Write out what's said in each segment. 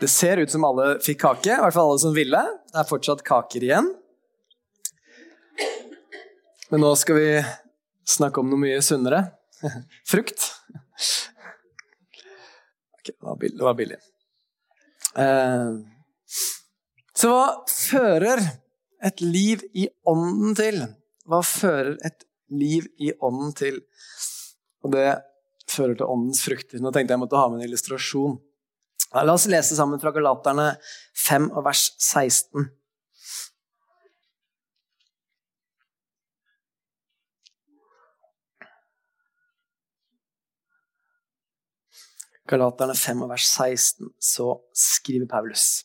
Det ser ut som alle fikk kake, i hvert fall alle som ville. Det er fortsatt kaker igjen. Men nå skal vi snakke om noe mye sunnere. Frukt. Ok, det var billig. Det var billig. Eh, så hva fører et liv i ånden til? Hva fører et liv i ånden til? Og det fører til åndens frukter. Nå tenkte jeg jeg måtte ha med en illustrasjon. La oss lese sammen fra Galaterne 5 og vers 16. Galaterne 5 og vers 16, så skriver Paulus.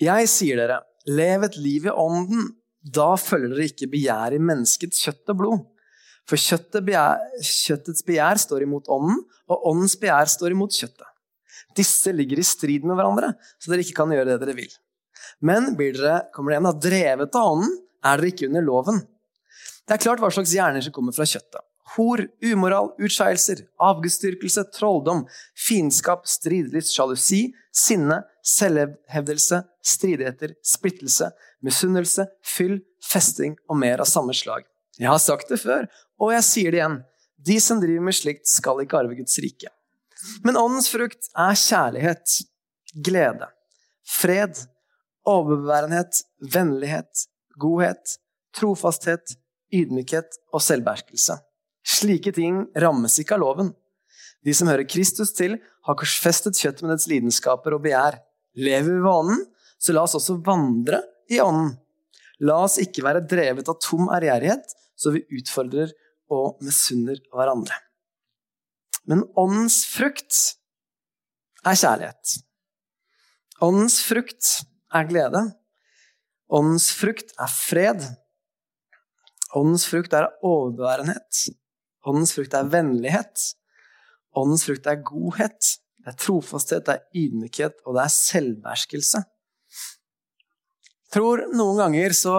Jeg sier dere, lev et liv i ånden. Da følger dere ikke begjær i menneskets kjøtt og blod. For begjær, kjøttets begjær står imot ånden, og åndens begjær står imot kjøttet. Disse ligger i strid med hverandre, så dere ikke kan gjøre det dere vil. Men blir dere, kommer det igjen, da, drevet av ånden, er dere ikke under loven. Det er klart hva slags hjerner som kommer fra kjøttet. Hor, umoral, utskeielser, avgudsdyrkelse, trolldom, fiendskap, stridelist, sjalusi, sinne, selvhevdelse, stridigheter, splittelse, misunnelse, fyll, festing og mer av samme slag. Jeg har sagt det før, og jeg sier det igjen. De som driver med slikt, skal ikke arve Guds rike. Men åndens frukt er kjærlighet, glede, fred, overbærenhet, vennlighet, godhet, trofasthet, ydmykhet og selvbeherskelse. Slike ting rammes ikke av loven. De som hører Kristus til, har korsfestet kjøtt med dets lidenskaper og begjær. Lever vi ved ånden, så la oss også vandre i ånden. La oss ikke være drevet av tom ærgjerrighet, så vi utfordrer og misunner hverandre. Men åndens frukt er kjærlighet. Åndens frukt er glede. Åndens frukt er fred. Åndens frukt er overbærenhet. Åndens frukt er vennlighet. Åndens frukt er godhet. Det er trofasthet, det er ydmykhet, og det er selvbeherskelse. Jeg tror noen ganger så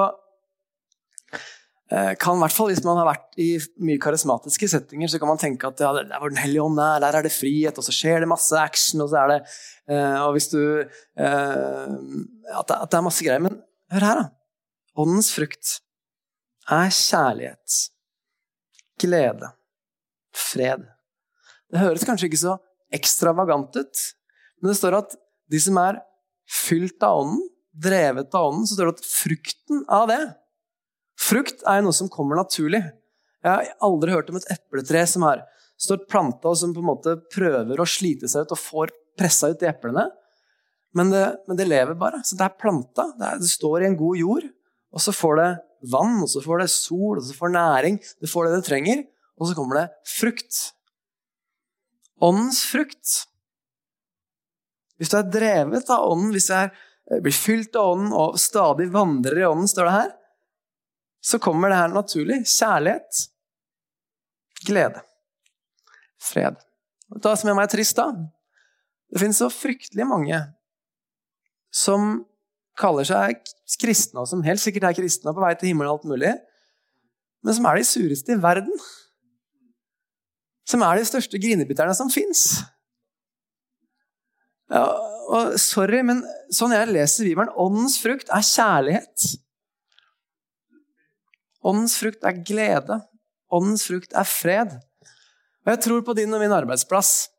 kan, i hvert fall Hvis man har vært i mye karismatiske settinger, så kan man tenke at ja, der hvor Den hellige ånd er, der er det frihet, og så skjer det masse action. Og så er det uh, og hvis du, uh, at, det, at, det, er masse greier. Men hør her, da. Åndens frukt er kjærlighet, glede, fred. Det høres kanskje ikke så ekstravagant ut, men det står at de som er fylt av ånden, drevet av ånden, så står det at frukten av det Frukt er jo noe som kommer naturlig. Jeg har aldri hørt om et epletre som har står planta og som på en måte prøver å slite seg ut og får pressa ut de eplene. Men det, men det, lever bare. Så det er planta. Det, er, det, står i en god jord. Og så får det vann, og så får det sol, og så får det næring. Det får det det trenger. Og så kommer det frukt. Åndens frukt. Hvis du er drevet av ånden, hvis du er, blir fylt av ånden og stadig vandrer i ånden, står det her, så kommer det her naturlig. Kjærlighet, glede, fred. Ta som gjør meg trist, da Det finnes så fryktelig mange som kaller seg kristne, og som helt sikkert er kristne på vei til himmelen og alt mulig, men som er de sureste i verden. Som er de største grinebitterne som fins. Ja, sorry, men sånn jeg leser Bibelen, åndens frukt er kjærlighet. Åndens frukt er glede. Åndens frukt er fred. Og jeg tror på din og min arbeidsplass.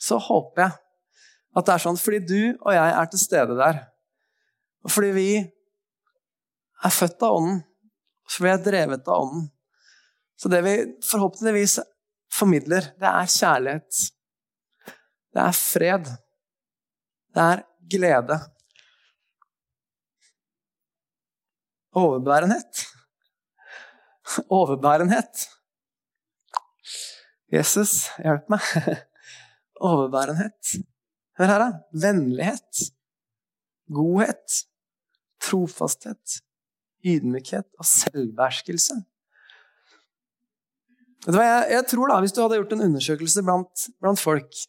Så håper jeg at det er sånn fordi du og jeg er til stede der. Og fordi vi er født av Ånden. Fordi vi er drevet av Ånden. Så det vi forhåpentligvis formidler, det er kjærlighet. Det er fred. Det er glede. Overbærenhet. Overbærenhet. Jesus, hjelp meg. Overbærenhet. Hør her, da. Vennlighet. Godhet. Trofasthet. Ydmykhet og selvbeherskelse. Jeg, jeg, tror da, Hvis du hadde gjort en undersøkelse blant, blant folk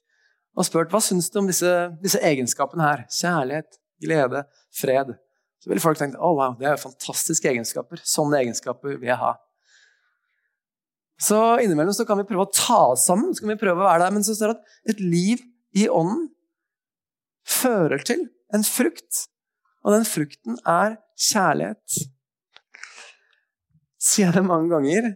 og spurt hva syns du om disse, disse, egenskapene her, kjærlighet, glede, fred, så ville folk tenkt oh, wow, det er fantastiske egenskaper. Sånne egenskaper vil jeg ha. Så innimellom så kan vi prøve å ta oss sammen, så kan vi prøve å være der, men så står det at et liv i ånden fører til en frukt. Og den frukten er kjærlighet. Sier jeg det mange ganger,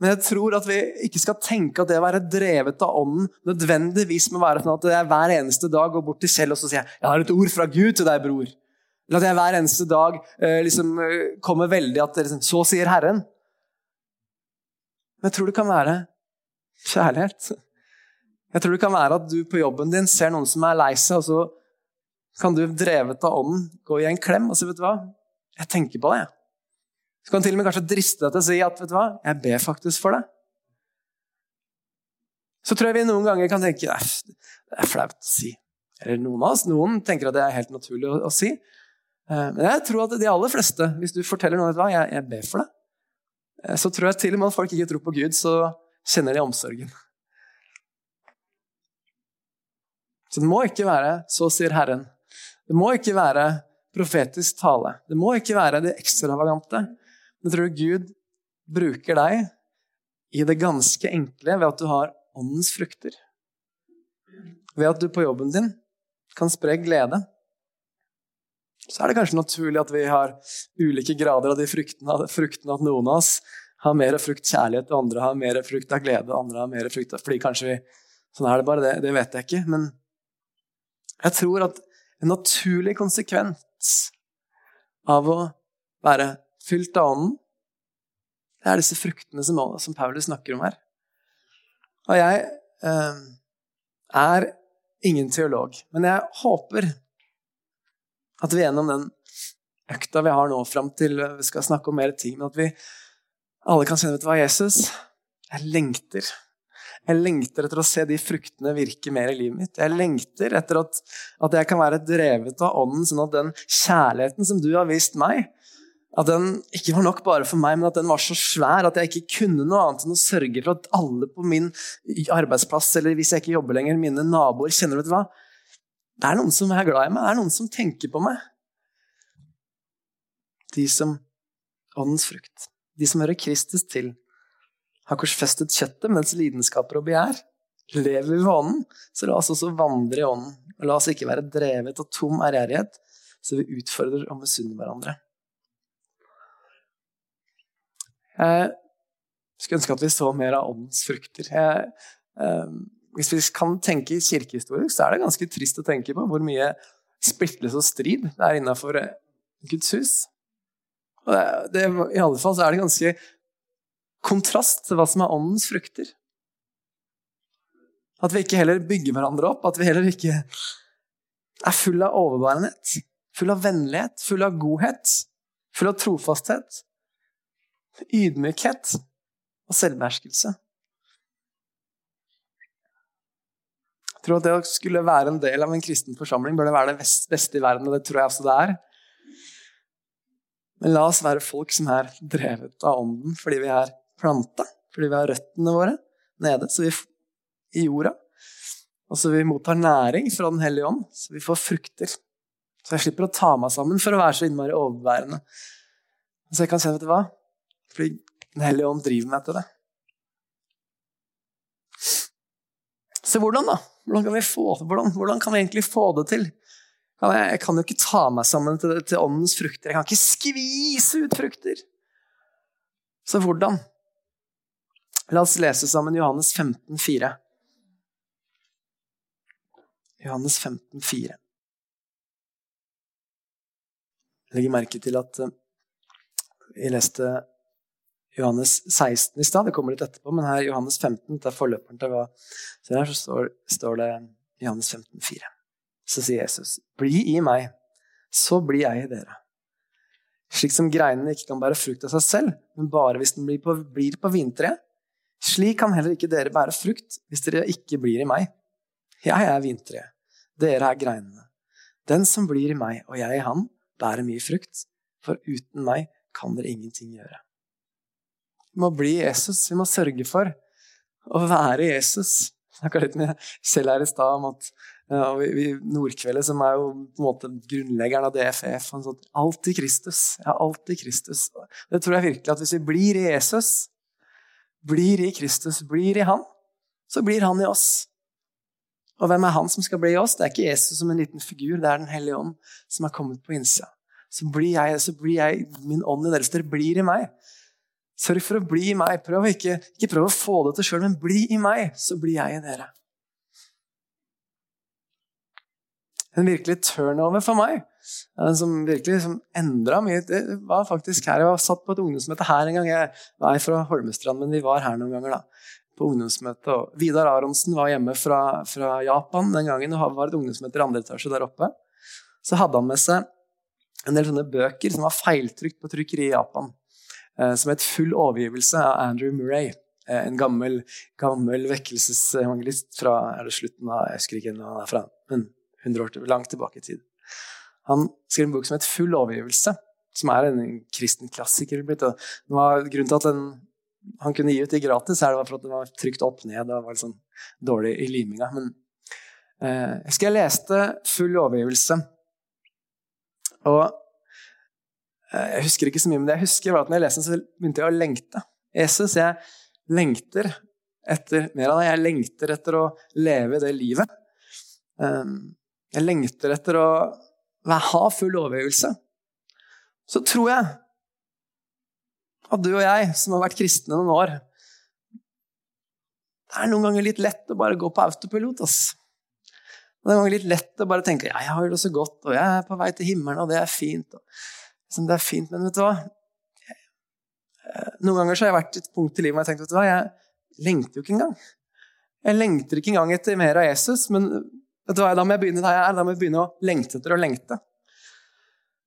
men jeg tror at vi ikke skal tenke at det å være drevet av Ånden nødvendigvis må være sånn at jeg hver eneste dag går bort til Kjell og så sier jeg, jeg har et ord fra Gud til deg, bror. Eller at jeg hver eneste dag eh, liksom, eh, kommer veldig at liksom, Så sier Herren. Men jeg tror det kan være kjærlighet. Jeg tror det kan være at du på jobben din ser noen som er lei seg, og så kan du drevet av ånden gå i en klem og si vet du hva, jeg tenker på det. Du kan til og med kanskje driste deg til å si at vet du hva, jeg ber faktisk for det. Så tror jeg vi noen ganger kan tenke det er flaut å si. Eller noen av oss. Noen tenker at det er helt naturlig å, å si. Eh, men jeg tror at de aller fleste, hvis du forteller noen hva, jeg, jeg ber for det, så tror jeg til og med at folk ikke tror på Gud, så kjenner de omsorgen. Så det må ikke være 'så sier Herren'. Det må ikke være profetisk tale. Det må ikke være det ekstravagante. Men tror du Gud bruker deg i det ganske enkle ved at du har åndens frukter? Ved at du på jobben din kan spre glede? Så er det kanskje naturlig at vi har ulike grader av de fruktene. fruktene at noen av oss har mer frukt kjærlighet, og andre har mer frukt av glede. og andre har mer frukt av, fordi kanskje vi, Sånn er det bare, det, det vet jeg ikke. Men jeg tror at en naturlig konsekvens av å være fylt av Ånden, det er disse fruktene som, som Paulus snakker om her. Og jeg eh, er ingen teolog, men jeg håper at vi gjennom den økta vi har nå fram til vi skal snakke om mer ting, men at vi alle kan kjenne vet du hva, Jesus, jeg lengter. Jeg lengter etter å se de fruktene virke mer i livet mitt. Jeg lengter etter at, at jeg kan være drevet av Ånden, sånn at den kjærligheten som du har vist meg, at den ikke var nok bare for meg, men at den var så svær at jeg ikke kunne noe annet enn å sørge for at alle på min arbeidsplass, eller hvis jeg ikke jobber lenger, mine naboer, kjenner vet du hva, det er noen som er glad i meg, det er noen som tenker på meg. De som Åndens frukt, de som hører Kristus til, har korsfestet kjøttet mens lidenskaper og begjær. Lever vi ved Ånden, så la oss også vandre i Ånden. Og la oss ikke være drevet av tom ærgjerrighet, så vi utfordrer og misunner hverandre. Jeg skulle ønske at vi så mer av åndens frukter. Jeg, eh, hvis vi kan tenke kirkehistorisk, så er det ganske trist å tenke på hvor mye splittelse og strid det er innafor eh, Guds hus. Det, det, I alle fall så er det ganske kontrast til hva som er åndens frukter. At vi ikke heller bygger hverandre opp, at vi heller ikke er full av overbærenhet, full av vennlighet, full av godhet, full av trofasthet, ydmykhet og selvbeherskelse. Tror at det å skulle være en del av en kristen forsamling bør det være det beste i verden, og det tror jeg også det er. Men la oss være folk som er drevet av Ånden fordi vi er planta, fordi vi har røttene våre nede så vi, i jorda. Og så vi mottar næring fra Den hellige ånd, så vi får frukter. Så jeg slipper å ta meg sammen for å være så innmari overbærende. Så jeg kan si, vet du hva? Fordi Den hellige ånd driver meg til det. Så hvordan, da? Hvordan kan vi, få, hvordan, hvordan kan vi egentlig få det til? Jeg kan jo ikke ta meg sammen til, til åndens frukter. Jeg kan ikke skvise ut frukter. Så hvordan? La oss lese sammen Johannes 15, 4. Johannes 15, 4. Jeg legger merke til at eh, vi leste Johannes 16 i stad. Det kommer litt etterpå, men her Johannes 15, det er forløperen til hva Så her så står, står det Johannes 15, 4. Så sier Jesus, 'Bli i meg, så blir jeg i dere'. Slik som greinene ikke kan bære frukt av seg selv, men bare hvis den blir på, blir på vintreet. Slik kan heller ikke dere bære frukt hvis dere ikke blir i meg. Jeg er vintreet, dere er greinene. Den som blir i meg og jeg i han, bærer mye frukt, for uten meg kan dere ingenting gjøre. Vi må bli Jesus. Vi må sørge for å være Jesus. Jeg snakka litt med Kjell her i stad om at ja, vi, Nordkveldet, som er jo på en måte grunnleggeren av DFF han sånn, Alt i Kristus. Ja, alt i Kristus. Det tror jeg virkelig at hvis vi blir i Jesus, blir i Kristus, blir i Han, så blir Han i oss. Og hvem er han som skal bli i oss? Det er ikke Jesus som en liten figur, det er Den hellige ånd som har kommet på innsida. Så blir jeg, så blir jeg min ånd i dere, så dere blir i meg. Sørg for å bli i meg. Prøv ikke, ikke prøv å få det til sjøl, men bli i meg, så blir jeg i dere. En virkelig turnover for meg, en som virkelig som endra mye, det var faktisk her. Jeg var satt på et ungdomsmøte her en gang. Jeg var fra Holmestrand, men vi var her noen ganger. da, på ungdomsmøte. Og Vidar Aronsen var hjemme fra, fra, Japan den gangen og var et ungdomsmøte i andre etasje der oppe. Så hadde han med seg en del sånne bøker som var feiltrykt på trykkeri i Japan. Eh, som het 'Full overgivelse' av Andrew Murray. Eh, en gammel, gammel vekkelsesevangelist fra er det slutten av jeg husker ikke når han er fra, men 100 år til, langt tilbake i tid. Han skrev en bok som het 'Full overgivelse', som er en kristen klassiker. Det var grunnen til at den han kunne gi ut de gratis, er det for at det var trykt opp ned og var litt sånn dårlig i liminga. Men eh, jeg husker jeg leste 'Full overgivelse'. Og jeg husker ikke så mye, men det jeg husker var at når jeg leste den, så begynte jeg å lengte. Jesus, jeg lengter etter mer av det. Jeg lengter etter å leve det livet. Ehm, jeg lengter etter å ha full overgivelse. Så tror jeg at du og jeg, som har vært kristne noen år Det er noen ganger litt lett å bare gå på autopilot. Ass. Det er noen ganger litt lett å bare tenke ja, jeg har det så godt, og jeg er på vei til himmelen, og det er fint. Og som det er fint, men vet du hva? Noen ganger har jeg vært et punkt i livet hvor jeg har tenkt vet du hva, jeg lengter jo ikke engang. Jeg lengter ikke engang etter mer av Jesus, men vet du hva, da må jeg begynne der jeg er. Da må jeg begynne å lengte etter å lengte.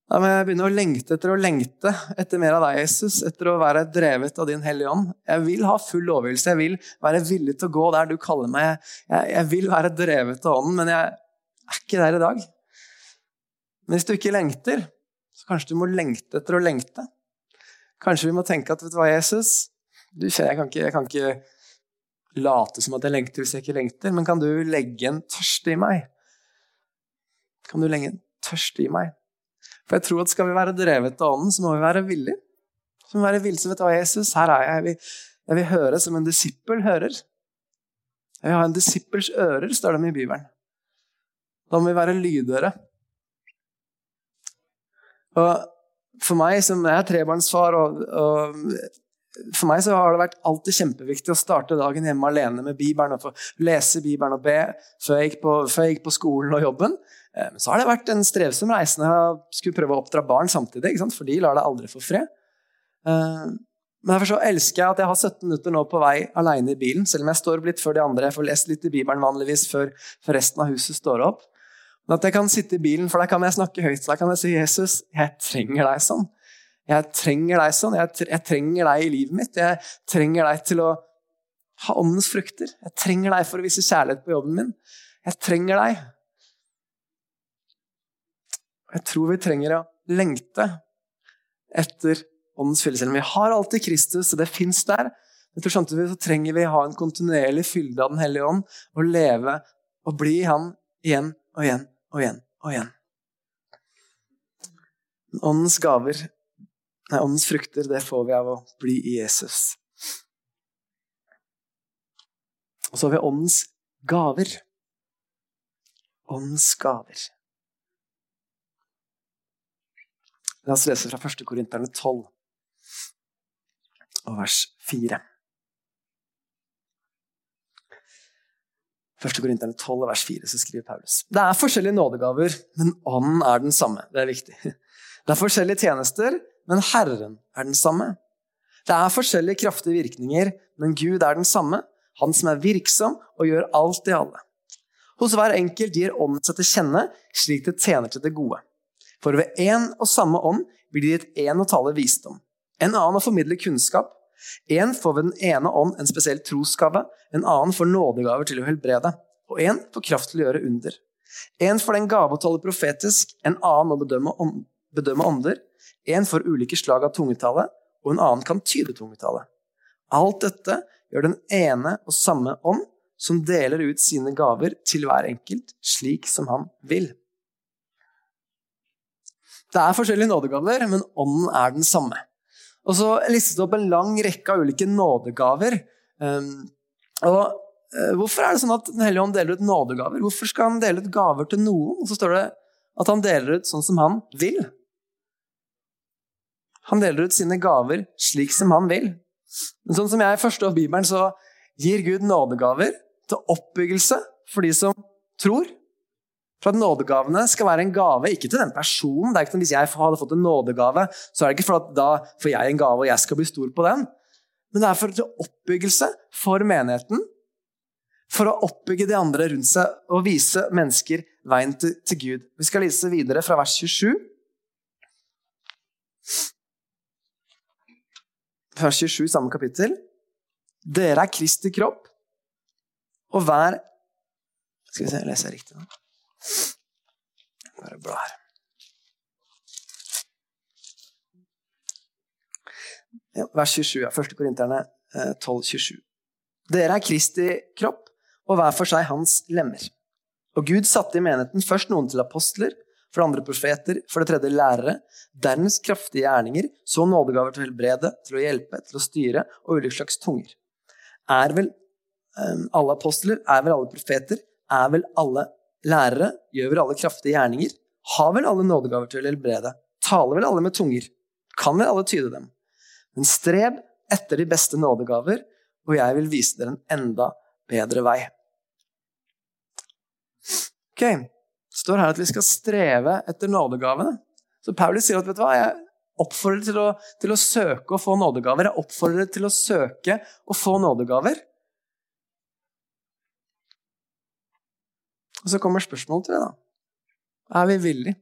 Da må jeg begynne å lengte etter å lengte etter mer av deg, Jesus, etter å være drevet av Din Hellige Ånd. Jeg vil ha full overgivelse, jeg vil være villig til å gå der du kaller meg. Jeg, jeg vil være drevet av Ånden, men jeg er ikke der i dag. Men hvis du ikke lengter, kanskje du må lengte etter å lengte. Kanskje vi må tenke at vet du hva, Jesus du, jeg, kan ikke, jeg kan ikke late som at jeg lengter hvis jeg ikke lengter, men kan du legge en tørst i meg? Kan du legge en tørst i meg? For jeg tror at skal vi være drevet av Ånden, så må vi være villige. Så må vi være villige, så vet du hva, Jesus, her er jeg. Jeg vil, jeg vil høre som en disippel hører. Jeg vil ha en disippels ører, står det i Bibelen. Da må vi være lydøre. Og for meg som er trebarnsfar og, og for meg så har det vært alltid kjempeviktig å starte dagen hjemme alene med Bibelen og lese Bibelen og be før jeg på, jeg gikk på skolen og jobben. Eh, så har det vært en strevsom reise når jeg skulle prøve å oppdra barn samtidig, for de lar deg aldri få fred. Eh, men derfor så elsker jeg at jeg har 17 minutter nå på vei alene i bilen, selv om jeg står opp litt før de andre. Jeg får lest litt i Bibelen vanligvis før, før resten av huset står opp. Men at jeg kan sitte i bilen, for da kan jeg snakke høyt. Da kan jeg si, 'Jesus, jeg trenger deg sånn.' Jeg trenger deg sånn. Jeg, trenger deg i livet mitt. Jeg trenger deg til å ha åndens frukter. Jeg trenger deg for å vise kjærlighet på jobben min. Jeg trenger deg. Jeg tror vi trenger å lengte etter åndens fylde. Selv om vi har alltid Kristus, og det fins der, jeg tror samtidig så trenger vi å ha en kontinuerlig fylde av Den hellige ånd og leve og bli Han igjen og igjen og igjen og igjen. Åndens gaver, nei, åndens frukter, det får vi av å bli i Jesus. Og så har vi åndens gaver. Åndens gaver. La oss lese fra 1. Korinterne 12 og vers 4. 1. Korinterne 12, vers 4, så skriver Paulus. Det er forskjellige nådegaver, men ånden er den samme. Det er viktig. Det er forskjellige tjenester, men Herren er den samme. Det er forskjellige kraftige virkninger, men Gud er den samme, han som er virksom og gjør alt i alle. Hos hver enkelt gir ånden seg til kjenne, slik det tjener til det gode. For ved én og samme ånd blir det gitt én å tale visdom, en annen å formidle kunnskap, en får ved den ene ånd en spesiell trosgave, en annen får nådegaver til å helbrede, og en får kraft til å gjøre under. En får den gave å tale profetisk, en annen å bedømme, bedømme ånder, en får ulike slag av tungetale, og en annen kan tyde tungetale. Alt dette gjør den ene og samme ånd, som deler ut sine gaver til hver enkelt, slik som han vil. Det er forskjellige nådegaver, men ånden er den samme. Og så listet det opp en lang rekke av ulike nådegaver. Um, og eh, hvorfor er det sånn at Den hellige ånd deler ut nådegaver? Hvorfor skal han dele ut gaver til noen? Og så står det at han deler ut sånn som han vil. Han deler ut sine gaver slik som han vil. Men sånn som jeg forstår Bibelen, så gir Gud nådegaver til oppbyggelse for de som tror. For at nådegavene skal være en gave, ikke til den personen. Det er ikke sånn, Hvis jeg hadde fått en nådegave, så er det ikke for at da får jeg en gave og jeg skal bli stor på den. Men det er for til oppbyggelse for menigheten. For å oppbygge de andre rundt seg og vise mennesker veien til, til Gud. Vi skal lese videre fra vers 27. Vers 27 samme kapittel. Dere er Kristi kropp, og hver Skal vi se, jeg leser riktig nå. Bare bla her. Vers 27, ja. 1. Korinterne 12, 27. Dere er Kristi kropp, og hver for seg hans lemmer. Og Gud satte i menigheten først noen til apostler, for det andre profeter, for det tredje lærere, dernest kraftige gjerninger, så nådegaver til å helbrede, til å hjelpe, til å styre og ulike slags tunger. Er vel um, alle apostler, er vel alle profeter, er vel alle lærere, gjør vel alle kraftige gjerninger, har vel alle nådegaver til å helbrede, taler vel alle med tunger, kan vel alle tyde dem. Men streb etter de beste nådegaver, og jeg vil vise dere en enda bedre vei. Ok, Det står her at vi skal streve etter nådegavene. Så Paulus sier at vet du hva, jeg oppfordrer til å, til å søke å få nådegaver. Jeg oppfordrer til å søke å få nådegaver. Og så kommer spørsmålet til det, da. Er vi villige?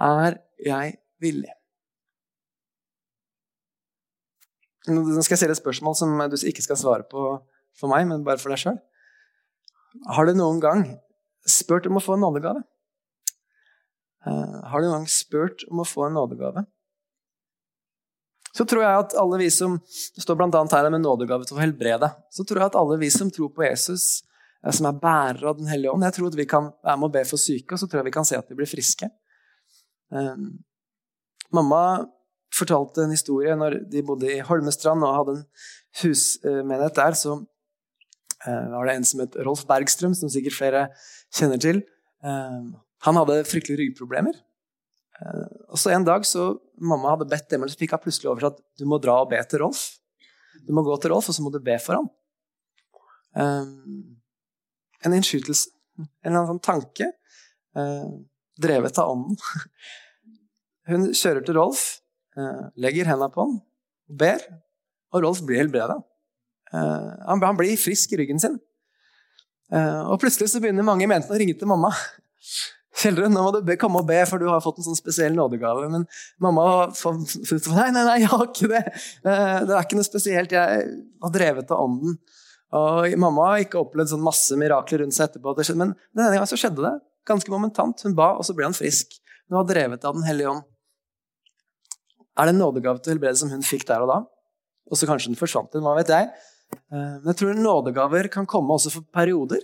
Er jeg villig? Nå skal jeg stille et spørsmål som du ikke skal svare på for meg, men bare for deg sjøl. Har du noen gang spurt om å få en nådegave? Eh, har du noen gang spurt om å få en nådegave? Så tror jeg at alle vi som står blant annet her med nådegave til å helbrede. Så tror jeg at alle vi som tror på Jesus, som er bærere av Den hellige ånd Jeg tror at vi kan være med og be for syke, og så tror jeg vi kan se at de blir friske. Um, mamma fortalte en historie når de bodde i Holmestrand og hadde en husmenighet der. Så uh, var det en som het Rolf Bergstrøm, som sikkert flere kjenner til. Uh, han hadde fryktelige ryggproblemer. Uh, og så En dag så mamma hadde bedt dem, så fikk hun plutselig over at du må dra og be til Rolf. Du må gå til Rolf, og så må du be for ham. En innskytelse. En eller annen sånn tanke drevet av ånden. Hun kjører til Rolf, eh, legger hendene på han, ber, og Rolf blir helbreda. Eh, han han, blir frisk i ryggen sin. Eh, og plutselig så begynner mange i menigheten å ringe til mamma. Kjeldrun, nå må du komme og be, for du har fått en sånn spesiell nådegave. Men mamma får Nei, nei, nei, jeg har ikke det. Det er ikke noe spesielt. Jeg har drevet av ånden. Og mamma har ikke opplevd sånn masse mirakler rundt seg etterpå, men denne gangen så skjedde det. Ganske momentant. Hun ba, og så ble han frisk. Hun var drevet av Den hellige ånd. Er det en nådegave til helbredelse som hun fikk der og da? Og så kanskje den forsvant hva vet jeg. Eh, men jeg tror nådegaver kan komme også for perioder.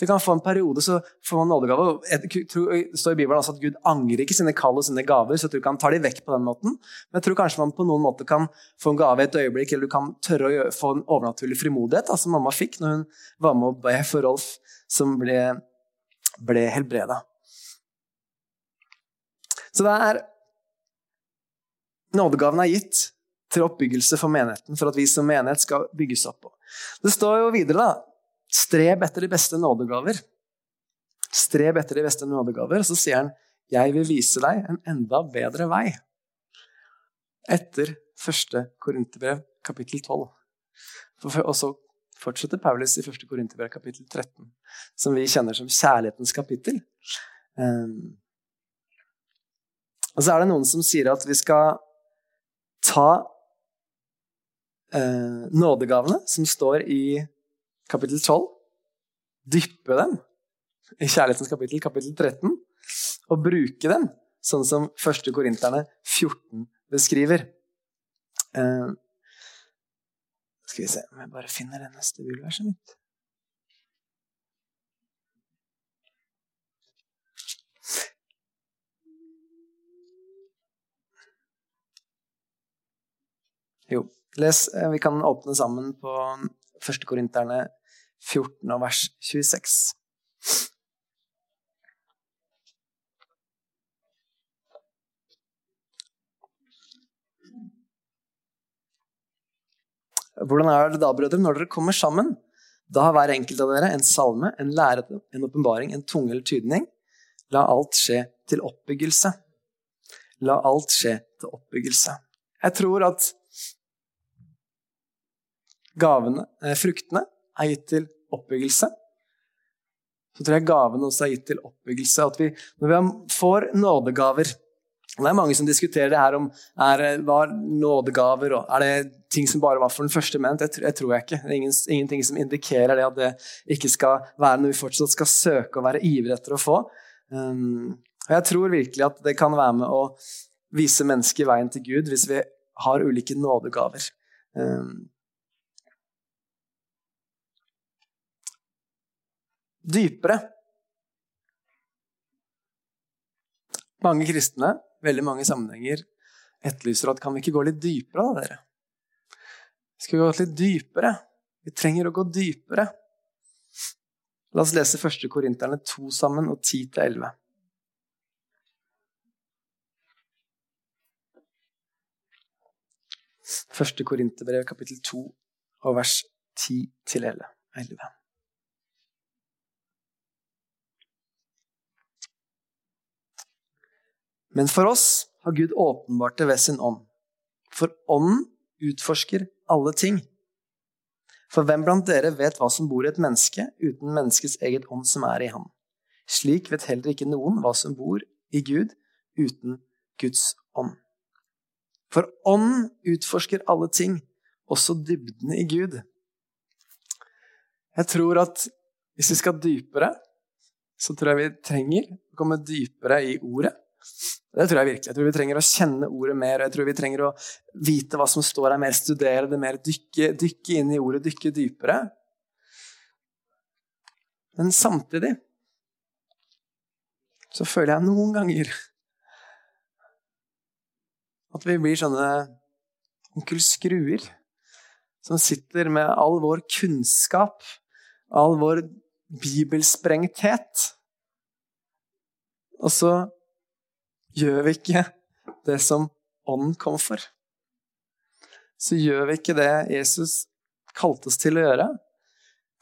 Du kan få en periode, så får man nådegave. Det står i Bibelen altså at Gud angrer ikke sine kall og sine gaver, så jeg tror ikke han tar de vekk på den måten. Men jeg tror kanskje man på noen måte kan få en gave i et øyeblikk, eller du kan tørre å få en overnaturlig frimodighet, som altså mamma fikk når hun var med og be for Rolf, som ble, ble helbreda. Så det er Nådegaven er gitt til oppbyggelse for menigheten, for at vi som menighet skal bygges opp. Det står jo videre, da Streb etter de beste nådegaver. Streb etter de beste nådegaver. Og så sier han, 'Jeg vil vise deg en enda bedre vei'. Etter første Korinterbrev, kapittel 12. Og så fortsetter Paulus i første Korinterbrev, kapittel 13, som vi kjenner som kjærlighetens kapittel. Um, og så er det noen som sier at vi skal ta eh, nådegavene som står i kapittel 12, dyppe dem i kjærlighetens kapittel, kapittel 13, og bruke dem sånn som 1. Korinterne 14 beskriver. Uh, skal vi se om jeg bare finner det neste bibelverset mitt. Jo, les. Eh, vi kan åpne sammen på 1. Korinterne 14 og vers 26. Hvordan er det da, brødre, når dere kommer sammen? Da har hver enkelt av dere en salme, en lære, en åpenbaring, en tunge eller tydning. La alt skje til oppbyggelse. La alt skje til oppbyggelse. Jeg tror at gavene, eh, fruktene, er gitt til oppbyggelse. Så tror jeg gavene også er gitt til oppbyggelse. At vi, når vi får nådegaver Det er mange som diskuterer det her om er, var nådegaver og er det ting som bare var for den første menn. Det, det tror jeg ikke. Det er ingen, ingenting som indikerer det at det ikke skal være noe vi fortsatt skal søke og være ivrige etter å få. Um, og jeg tror virkelig at det kan være med å vise mennesker veien til Gud hvis vi har ulike nådegaver. Um, dypere. Mange kristne, veldig mange sammenhenger, etterlyser at kan vi ikke gå litt dypere da, dere? Skal Vi gå litt dypere. Vi trenger å gå dypere. La oss lese 1. Korinterne 2 sammen, og 10-11. Første Korinterbrev, kapittel 2, og vers 10-11. Men for oss har Gud åpenbart det ved sin ånd. For ånden utforsker alle ting. For hvem blant dere vet hva som bor i et menneske, uten menneskets eget ånd som er i ham? Slik vet heller ikke noen hva som bor i Gud, uten Guds ånd. For ånden utforsker alle ting, også dybdene i Gud. Jeg tror at hvis vi skal dypere, så tror jeg vi trenger å komme dypere i ordet. Det tror jeg virkelig. Jeg tror vi trenger å kjenne ordet mer. Jeg tror vi trenger å vite hva som står her, mer studere det mer, dykke, dykke inn i ordet, dykke dypere. Men samtidig så føler jeg noen ganger at vi blir sånne onkel Skruer som sitter med all vår kunnskap, all vår bibelsprengthet. Og så gjør vi ikke det som Ånden kom for. Så gjør vi ikke det Jesus kalte oss til å gjøre.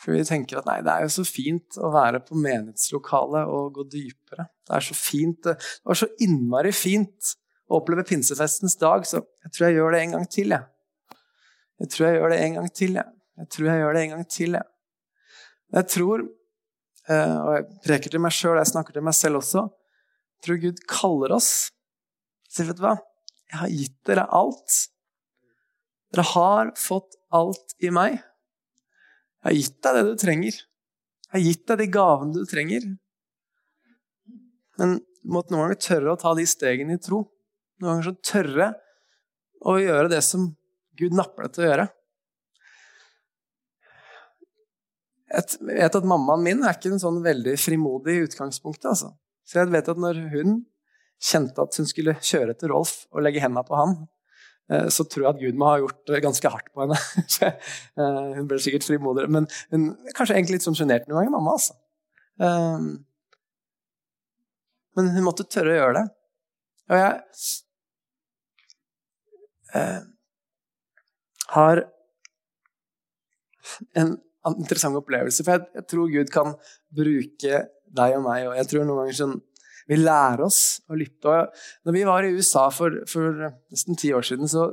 For vi tenker at nei, det er jo så fint å være på menighetslokalet og gå dypere. Det er så fint, det var så innmari fint å oppleve pinsefestens dag, så jeg tror jeg gjør det en gang til, jeg. Jeg tror jeg gjør det en gang til, jeg. Jeg tror jeg gjør det en gang til, jeg. Jeg tror, eh, og jeg preker til meg sjøl, jeg snakker til meg selv også, tror Gud kaller oss. Så vet du hva? Jeg har gitt dere alt. Dere har fått alt i meg. Jeg har gitt deg det du trenger. Jeg har gitt deg de gavene du trenger. Men du noen ganger tørre å ta de stegene i tro. Noen ganger så tørre å gjøre det som Gud napper deg til å gjøre. Jeg vet at mammaen min er ikke en sånn veldig frimodig i utgangspunktet. altså. Så jeg vet at når hun kjente at hun skulle kjøre til Rolf og legge hendene på han, eh, så tror jeg at Gud må ha gjort det ganske hardt på henne. Eh, hun ble sikkert frimodigere, men hun er kanskje egentlig litt sånn sjenert noen ganger, mamma. altså. Ehm, men hun måtte tørre å gjøre det. Og jeg eh, har en interessant opplevelse, for jeg tror Gud kan bruke deg og meg. Og jeg tror noen ganger sånn, vi lærer oss å lytte. Og når vi var i USA for, for nesten ti år siden, så,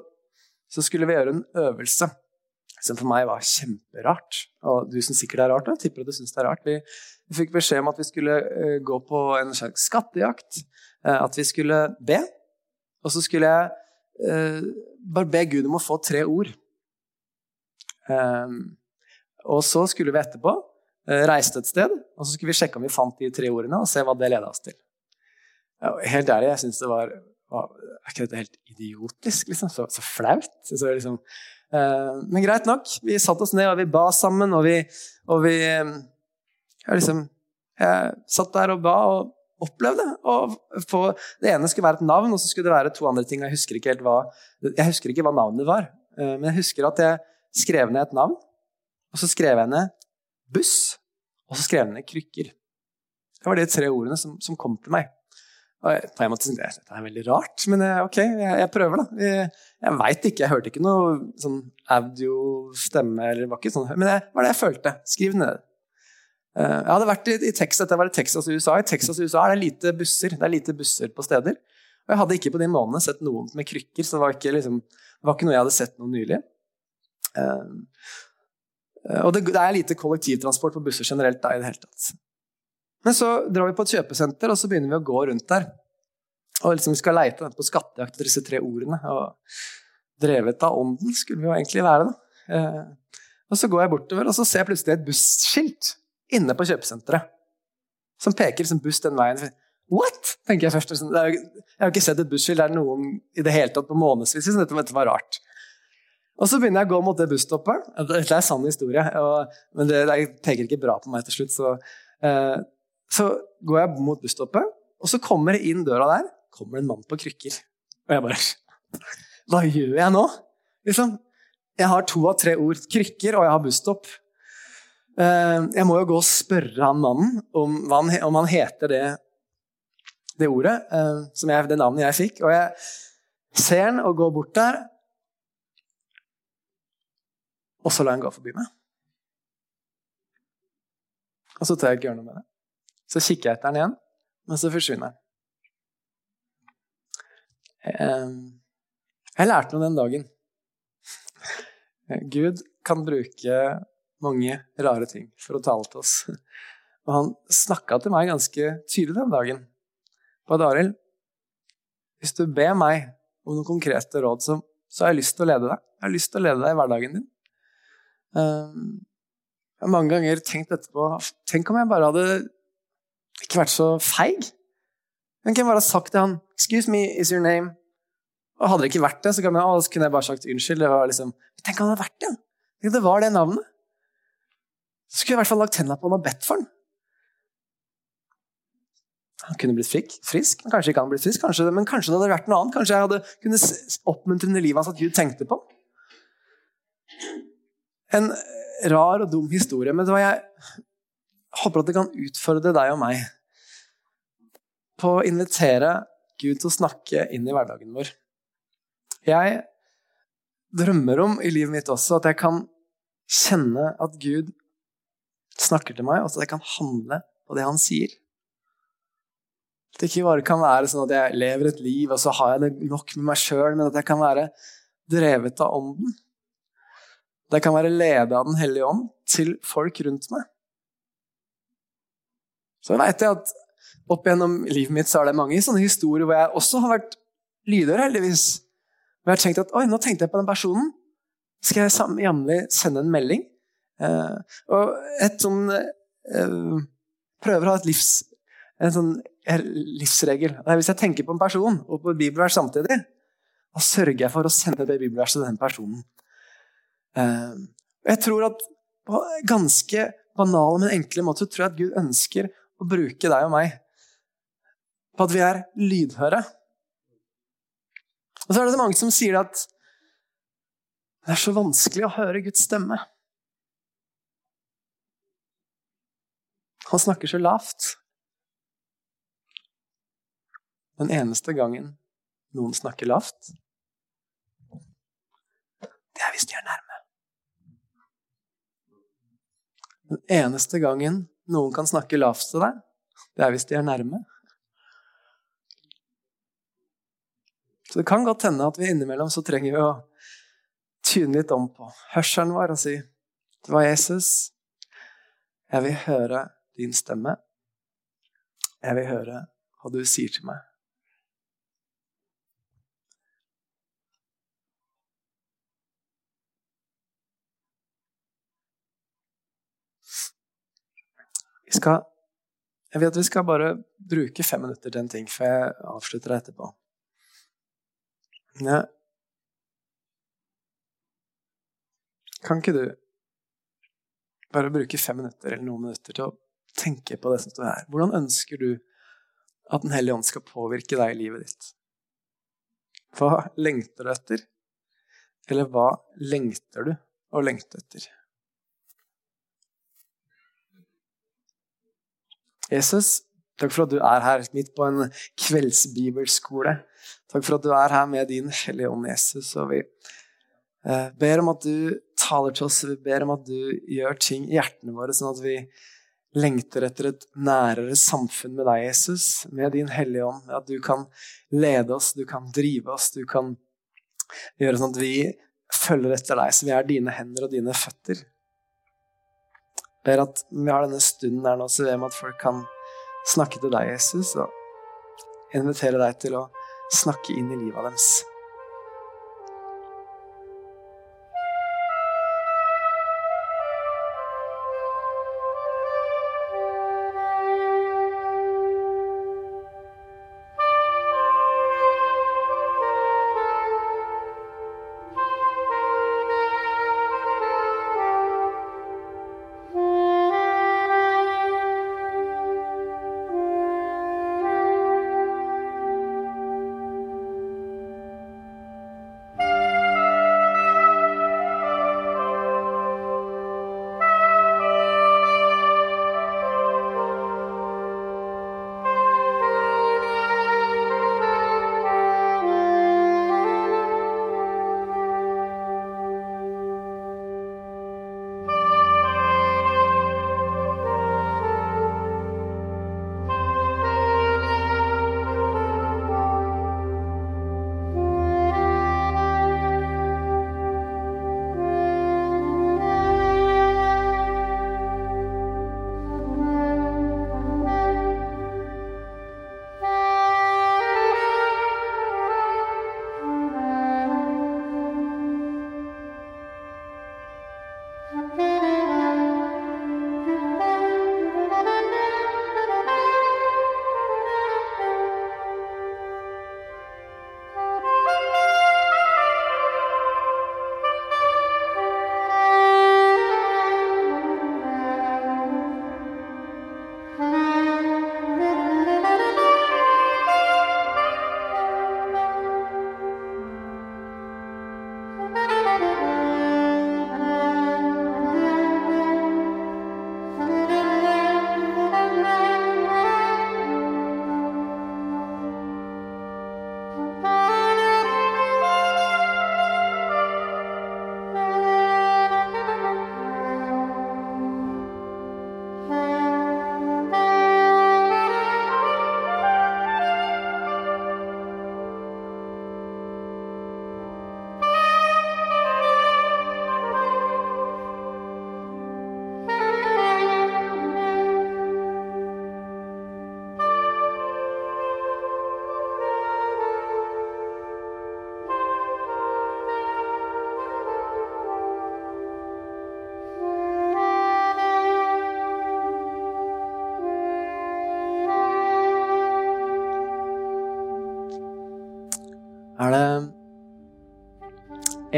så, skulle vi gjøre en øvelse som for meg var kjemperart. Og du som sikkert er rart, jeg tipper at du syns det er rart. Vi, vi, fikk beskjed om at vi skulle uh, gå på en slags skattejakt. Uh, at vi skulle be. Og så skulle jeg uh, bare be Gud om å få tre ord. og så skulle vi etterpå Eh, reiste et sted, og så skulle vi sjekke om vi fant de tre ordene, og se hva det leda oss til. Ja, helt ærlig, jeg syns det var, var, Er ikke dette helt idiotisk? Liksom? Så, så flaut. Så liksom, eh, men greit nok. Vi satte oss ned, og vi ba sammen, og vi, og vi ja, liksom, Jeg satt der og ba og opplevde. Og på, det ene skulle være et navn, og så skulle det være to andre ting. Jeg husker ikke helt hva, jeg husker ikke hva navnet var, uh, men jeg husker at jeg skrev ned et navn. Og så skrev jeg ned buss, og så skrev han ned krykker. Det var de tre ordene som, som kom til meg. Og jeg, på en måte tenkte jeg dette er veldig rart, men jeg, ok, jeg, jeg prøver, da. Jeg, jeg veit ikke, jeg hørte ikke noe sånn audio-stemme, eller var ikke sånn, men det var det jeg følte. Skriv ned. Eh, jeg hadde vært i, i Texas, dette var i Texas USA. I Texas USA er det lite busser det er lite busser på steder. Og jeg hadde ikke på de månedene sett noen med krykker, så det var ikke, liksom, det var ikke noe jeg hadde sett noe nylig. Uh, og det, det, er lite kollektivtransport på busser generelt da, i det hele tatt. Men så drar vi på et kjøpesenter, og så begynner vi å gå rundt der. Og liksom vi skal leite på skattejakt etter disse tre ordene. Og drevet av ånden skulle vi jo egentlig være. da. Eh, og så går jeg bortover, og så ser jeg plutselig et busskilt inne på kjøpesenteret. Som peker som buss den veien. What?! tenker jeg først. Liksom. Jeg har ikke sett et busskilt der noen i det hele tatt på månedsvis dette, dette var rart. Og så begynner jeg å gå mot det busstoppet. Dette er sann historie, og, men det, det, peker ikke bra på meg til slutt. Så, eh, så går jeg mot busstoppet, og så kommer det inn døra der kommer en mann på krykker. Og jeg bare Hva gjør jeg nå? Liksom. Jeg har to av tre ord. Krykker, og jeg har busstopp. Eh, jeg må jo gå og spørre han mannen om, han, om han heter det, det ordet, eh, jeg, det navnet jeg fikk. Og jeg ser han og går bort der, og så lar han gå forbi meg. Og så tør jeg ikke gjøre noe med det. Så kikker jeg etter han igjen, men så forsvinner han. Jeg lærte noe den dagen. Gud kan bruke mange rare ting for å tale til oss. Og han snakka til meg ganske tydelig den dagen. På Arild, hvis du ber meg om noen konkrete råd, så, så, har jeg lyst til å lede deg. Jeg har lyst til å lede deg i hverdagen din. Jeg har mange ganger tenkt etterpå Tenk om jeg bare hadde ikke vært så feig. Men hvem bare ha sagt til han 'Excuse me, is your name?' Og Hadde det ikke vært det, så jeg, så kunne jeg bare sagt unnskyld. Det var liksom, Tenk om det hadde vært det! Tenk det var det navnet. Så skulle jeg i hvert fall lagt tenna på han og bedt for han. Han kunne blitt frisk, frisk men kanskje ikke han blitt frisk. Kanskje, men kanskje det hadde vært noe annet. Kanskje jeg hadde kunnet oppmuntre livet hans at Gud tenkte på. En rar og dum historie, men jeg håper at det kan utfordre deg og meg på å invitere Gud til å snakke inn i hverdagen vår. Jeg drømmer om i livet mitt også at jeg kan kjenne at Gud snakker til meg, og at jeg kan handle på det han sier. At det ikke bare kan være sånn at jeg lever et liv, og så har jeg det nok med meg sjøl, men at jeg kan være drevet av Ånden. Jeg kan være ledet av Den hellige ånd til folk rundt meg. Så veit jeg at opp gjennom livet mitt så er det mange sånne historier hvor jeg også har vært lydhør, heldigvis. Hvor jeg har tenkt at oi, nå tenkte jeg på den personen. Skal jeg jevnlig sende en melding? Eh, og et sånn eh, Prøver å ha et livs, en sånn livsregel. Hvis jeg tenker på en person og på et bibelvers samtidig, da sørger jeg for å sende det bibelverset til den personen. Eh, jeg tror at på ganske banale, men enkle måter tror jeg at Gud ønsker å bruke deg og meg på at vi er lydhøre. Og så er det så mange som sier at det er så vanskelig å høre Guds stemme. Han snakker så lavt. Den eneste gangen noen snakker lavt, det er hvis de er nærme. Den eneste gangen noen kan snakke lavt til deg, det er hvis de er nærme. Så det kan godt hende at vi innimellom så trenger vi å tyne litt om på hørselen vår og si Det var Jesus. Jeg vil høre din stemme. Jeg vil høre hva du sier til meg. Vi skal, jeg vet vi skal bare bruke fem minutter til en ting for jeg avslutter det etterpå. Ja. Kan ikke du bare bruke fem minutter eller noen minutter til å tenke på det som står her? Hvordan ønsker du at Den hellige ånd skal påvirke deg i livet ditt? Hva lengter du etter? Eller hva lengter du å lengte etter? Jesus, takk for at du er her midt på en kveldsbibelskole. Takk for at du er her med din Hellige Ånd, Jesus. Og vi eh, ber om at du taler til oss, vi ber om at du gjør ting i hjertene våre, sånn at vi lengter etter et nærere samfunn med deg, Jesus, med din Hellige Ånd. At du kan lede oss, du kan drive oss, du kan gjøre sånn at vi følger etter deg, så vi er dine hender og dine føtter. Jeg ber at vi har denne stunden her nå, så ber vi at folk kan snakke til deg, Jesus, og invitere deg til å snakke inn i livet deres.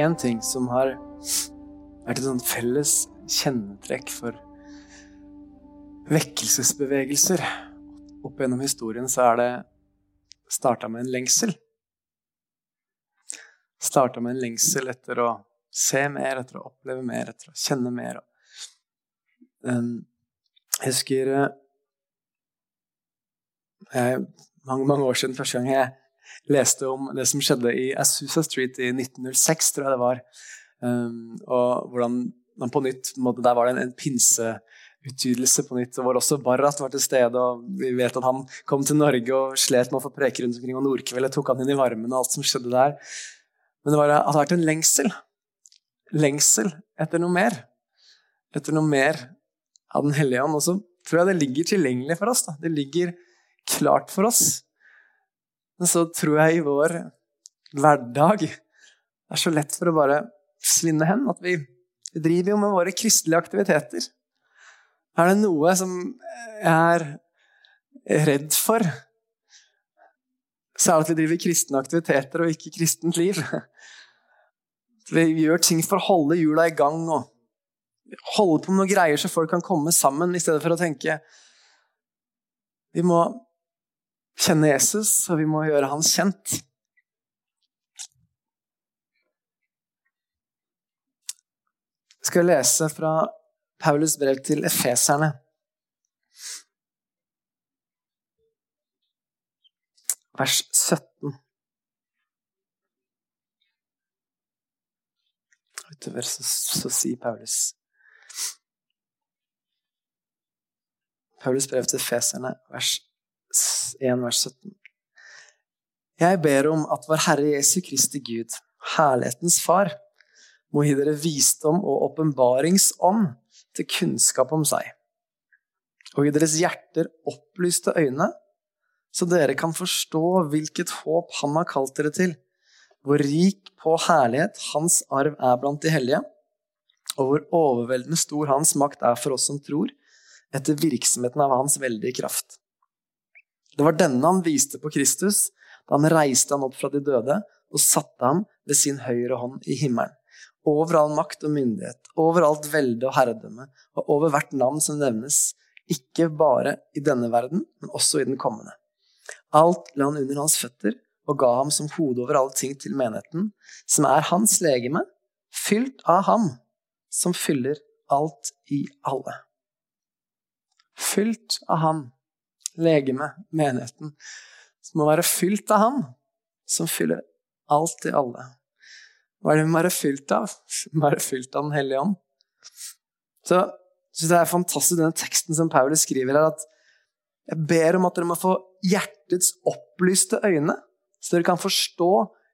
Én ting som har vært et sånt felles kjennetrekk for vekkelsesbevegelser opp gjennom historien, så er det starta med en lengsel. Starta med en lengsel etter å se mer, etter å oppleve mer, etter å kjenne mer. Jeg husker eh, jeg, mange, mange år siden første gang jeg leste om det som skjedde i Asusa Street i 1906, tror jeg det var. Um, og hvordan man på nytt måte, Der var det en, en pinseutgytelse på nytt, Og hvor også Barrat var til stede. og Vi vet at han kom til Norge og slet med å få preke rundt omkring, og Nordkveldet tok han inn i varmen og alt som skjedde der. Men det var, hadde vært en lengsel. Lengsel etter noe mer. Etter noe mer av Den hellige ånd. Og så tror jeg det ligger tilgjengelig for oss. Da. Det ligger klart for oss. Men så tror jeg i vår hverdag det er så lett for å bare svinne hen. At vi, vi driver jo med våre kristelige aktiviteter. Er det noe som jeg er redd for, så er det at vi driver kristne aktiviteter og ikke kristent liv. Vi gjør ting for å holde hjula i gang og holde på med noen greier så folk kan komme sammen, i stedet for å tenke vi må kjenne Jesus, og vi må gjøre han kjent. Jeg skal lese fra Paulus brev til efeserne. vers 17. Utover så, så sier Paulus Paulus brev til Feserne, vers 1, vers 17. Jeg ber om at vår Herre Jesu Kristi Gud, herlighetens Far, må gi dere visdom og åpenbaringsånd til kunnskap om seg, og gi deres hjerter opplyste øyne, så dere kan forstå hvilket håp Han har kalt dere til, hvor rik på herlighet Hans arv er blant de hellige, og hvor overveldende stor Hans makt er for oss som tror, etter virksomheten av Hans veldige kraft. Det var denne han viste på Kristus da han reiste han opp fra de døde og satte ham ved sin høyre hånd i himmelen. Over all makt og myndighet, over alt velde og herredømme, og over hvert navn som nevnes, ikke bare i denne verden, men også i den kommende. Alt la han under hans føtter og ga ham som hode over alle ting til menigheten, som er hans legeme, fylt av ham som fyller alt i alle. Fylt av ham, legeme, menigheten, som må være fylt av Han, som fyller alt i alle. Hva er det vi må være fylt av? Vi må være fylt av Den hellige ånd. Så jeg det er fantastisk denne teksten som Paulus skriver her, at jeg ber om at dere må få hjertets opplyste øyne, så dere kan forstå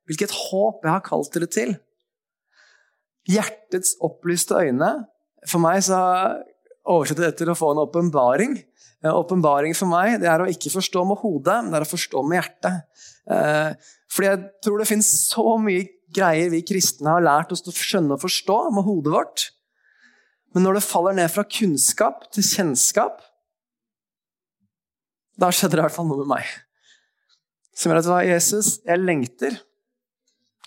hvilket håp jeg har kalt dere til. Hjertets opplyste øyne For meg så oversetter det til å få en åpenbaring. Åpenbaring for meg det er å ikke forstå med hodet, det er å forstå med hjertet. Eh, fordi jeg tror det finnes så mye greier vi kristne har lært oss å skjønne og forstå med hodet vårt. Men når det faller ned fra kunnskap til kjennskap, da skjedde det i hvert fall noe med meg. Som gjør at hva, Jesus, jeg lengter.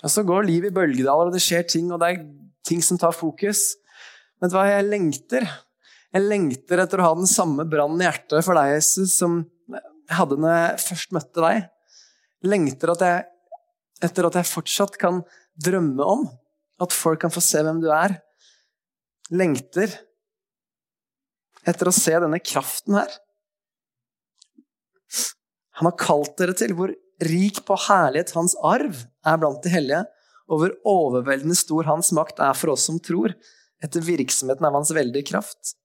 Og så går livet i bølgedaler, og det skjer ting, og det er ting som tar fokus. Men hva, jeg lengter. Jeg lengter etter å ha den samme brannen i hjertet for deg, Jesus, som jeg hadde når jeg først møtte deg. Lengter at jeg, etter at jeg fortsatt kan drømme om at folk kan få se hvem du er. Lengter etter å se denne kraften her. Han har kalt dere til hvor rik på herlighet hans arv er blant de hellige, og hvor overveldende stor hans makt er for oss som tror, etter virksomheten av hans veldige kraft.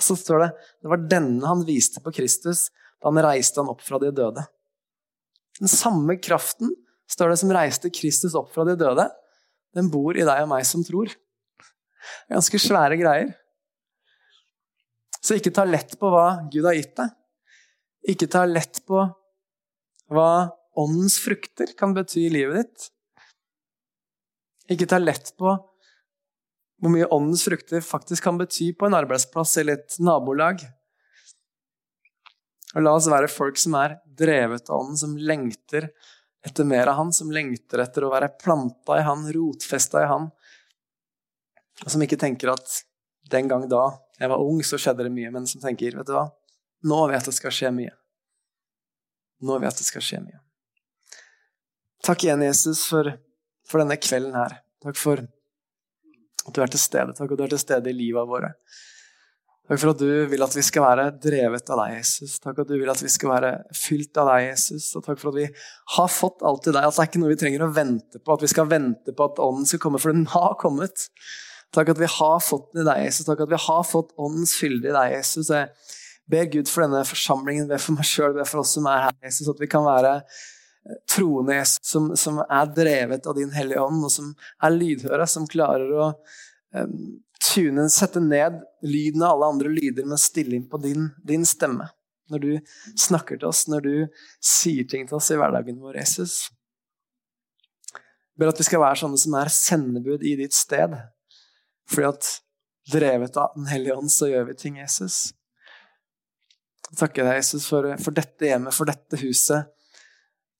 Så står det det var denne han viste på Kristus da han reiste han opp fra de døde. Den samme kraften står det som reiste Kristus opp fra de døde, den bor i deg og meg som tror. Ganske svære greier. Så ikke ta lett på hva Gud har gitt deg. Ikke ta lett på hva åndens frukter kan bety i livet ditt. Ikke ta lett på hvor mye åndens frukter faktisk kan bety på en arbeidsplass eller et nabolag. Og la oss være folk som er drevet av ånden, som lengter etter mer av han, som lengter etter å være planta i han, rotfesta i han, og som ikke tenker at den gang da jeg var ung, så skjedde det mye, men som tenker vet du hva, nå vet jeg at det skal skje mye. Nå vet jeg at det skal skje mye. Takk igjen, Jesus, for, for denne kvelden her. Takk for at du er til stede. Takk at du er til stede i livet våre. Takk for at du vil at vi skal være drevet av deg, Jesus. Takk at du vil at vi skal være fylt av deg, Jesus. Og takk for at vi har fått alt til deg. At det er ikke noe vi trenger å vente på, at vi skal vente på at Ånden skal komme, for den har kommet. Takk at vi har fått den i deg, Jesus. Takk at vi har fått Åndens fylde i deg, Jesus. Jeg ber Gud for denne forsamlingen, ber for meg sjøl, ber for oss som er her, Jesus, at vi kan være troende Jesus, som, som, er drevet av din Hellige Ånd, og som er lydhøre, som klarer å um, tune, sette ned lyden av alle andre lyder, men stille inn på din, din, stemme. Når du snakker til oss, når du sier ting til oss i hverdagen vår, Jesus. Jeg ber at vi skal være sånne som er sendebud i ditt sted. Fordi at drevet av Den hellige ånd, så gjør vi ting, Jesus. Jeg takker deg, Jesus, for, for dette hjemmet, for dette huset.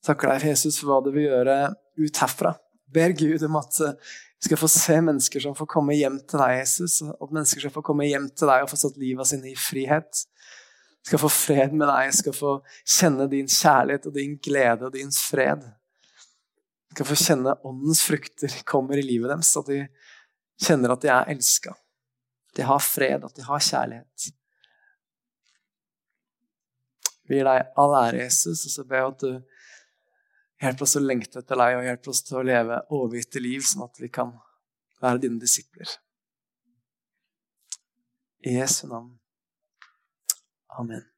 Takker deg, Jesus, for hva du vil gjøre ut herfra. Ber Gud om at vi eh, skal få se mennesker som får komme hjem til deg, Jesus. At mennesker skal få komme hjem til deg og få satt livet sine i frihet. Skal få fred med deg, skal få kjenne din kjærlighet og din glede og din fred. Skal få kjenne åndens frukter kommer i livet deres, at de kjenner at de er elska. At de har fred, at de har kjærlighet. Vi gir deg all ære, Jesus, og så ber jeg at du Hjelp oss å lengte etter deg, og hjelp oss til å leve overgitte liv, sånn at vi kan være dine disipler. I Jesu navn. Amen.